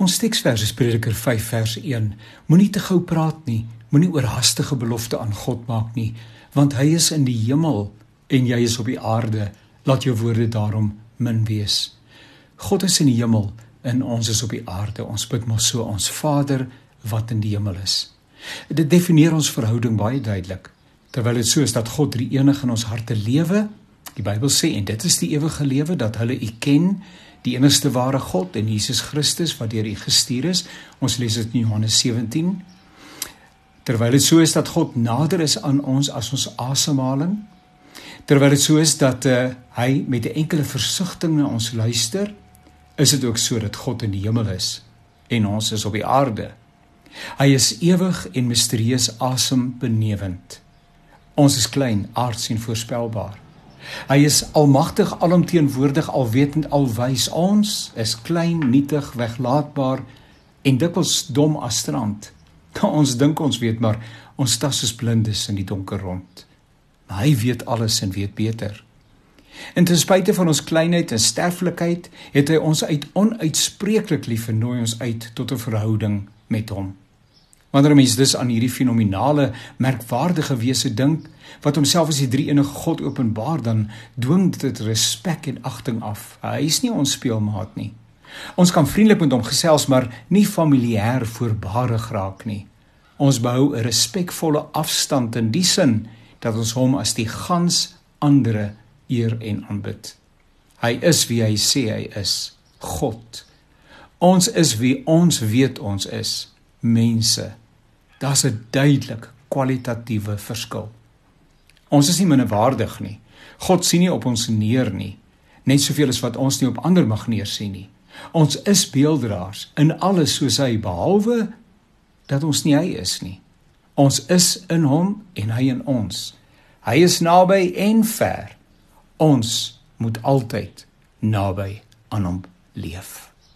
Ons teksvers is Prediker 5 vers 1. Moenie te gou praat nie, moenie oorhaastige belofte aan God maak nie, want hy is in die hemel en jy is op die aarde. Laat jou woorde daarom min wees. God is in die hemel en ons is op die aarde. Ons bid maar so ons Vader wat in die hemel is. Dit definieer ons verhouding baie duidelik. Terwyl dit so is dat God drie enig in ons harte lewe, die Bybel sê en dit is die ewige lewe dat hulle U ken, die enigste ware God en Jesus Christus wat deur U gestuur is. Ons lees dit in Johannes 17. Terwyl dit so is dat God nader is aan ons as ons asemhaling, terwyl dit so is dat uh, hy met 'n enkele versigtiging na ons luister, is dit ook so dat God in die hemel is en ons is op die aarde. Hy is ewig en misterieus asembenewend. Ons is klein, aards en voorspelbaar. Hy is almagtig, alomteenwoordig, alwetend, alwys. Ons is klein, nietig, weglaatbaar en dikwels dom as strand. Ons dink ons weet, maar ons tas soos blindes in die donker rond. Maar hy weet alles en weet beter. En ten spyte van ons kleinheid en sterflikheid, het hy ons uit onuitspreeklik lief en nooi ons uit tot 'n verhouding met hom. Wanneer 'n mens dus aan hierdie fenominale, merkwaardige wese dink wat homself as die drie-enige God openbaar, dan dwing dit respek en agting af. Hy is nie ons speelmaat nie. Ons kan vriendelik met hom gesels, maar nie familier voorbarig raak nie. Ons behou 'n respekvolle afstand in die sin dat ons hom as die gans andere eer en aanbid. Hy is wie hy sê hy is, God. Ons is wie ons weet ons is, mense. Daar's 'n duidelik kwalitatiewe verskil. Ons is nie minderwaardig nie. God sien nie op ons neer nie, net soveel as wat ons nie op ander mag neersien nie. Ons is beelddraers in alles soos hy behalwe dat ons nie hy is nie. Ons is in hom en hy in ons. Hy is naby en ver. Ons moet altyd naby aan hom leef.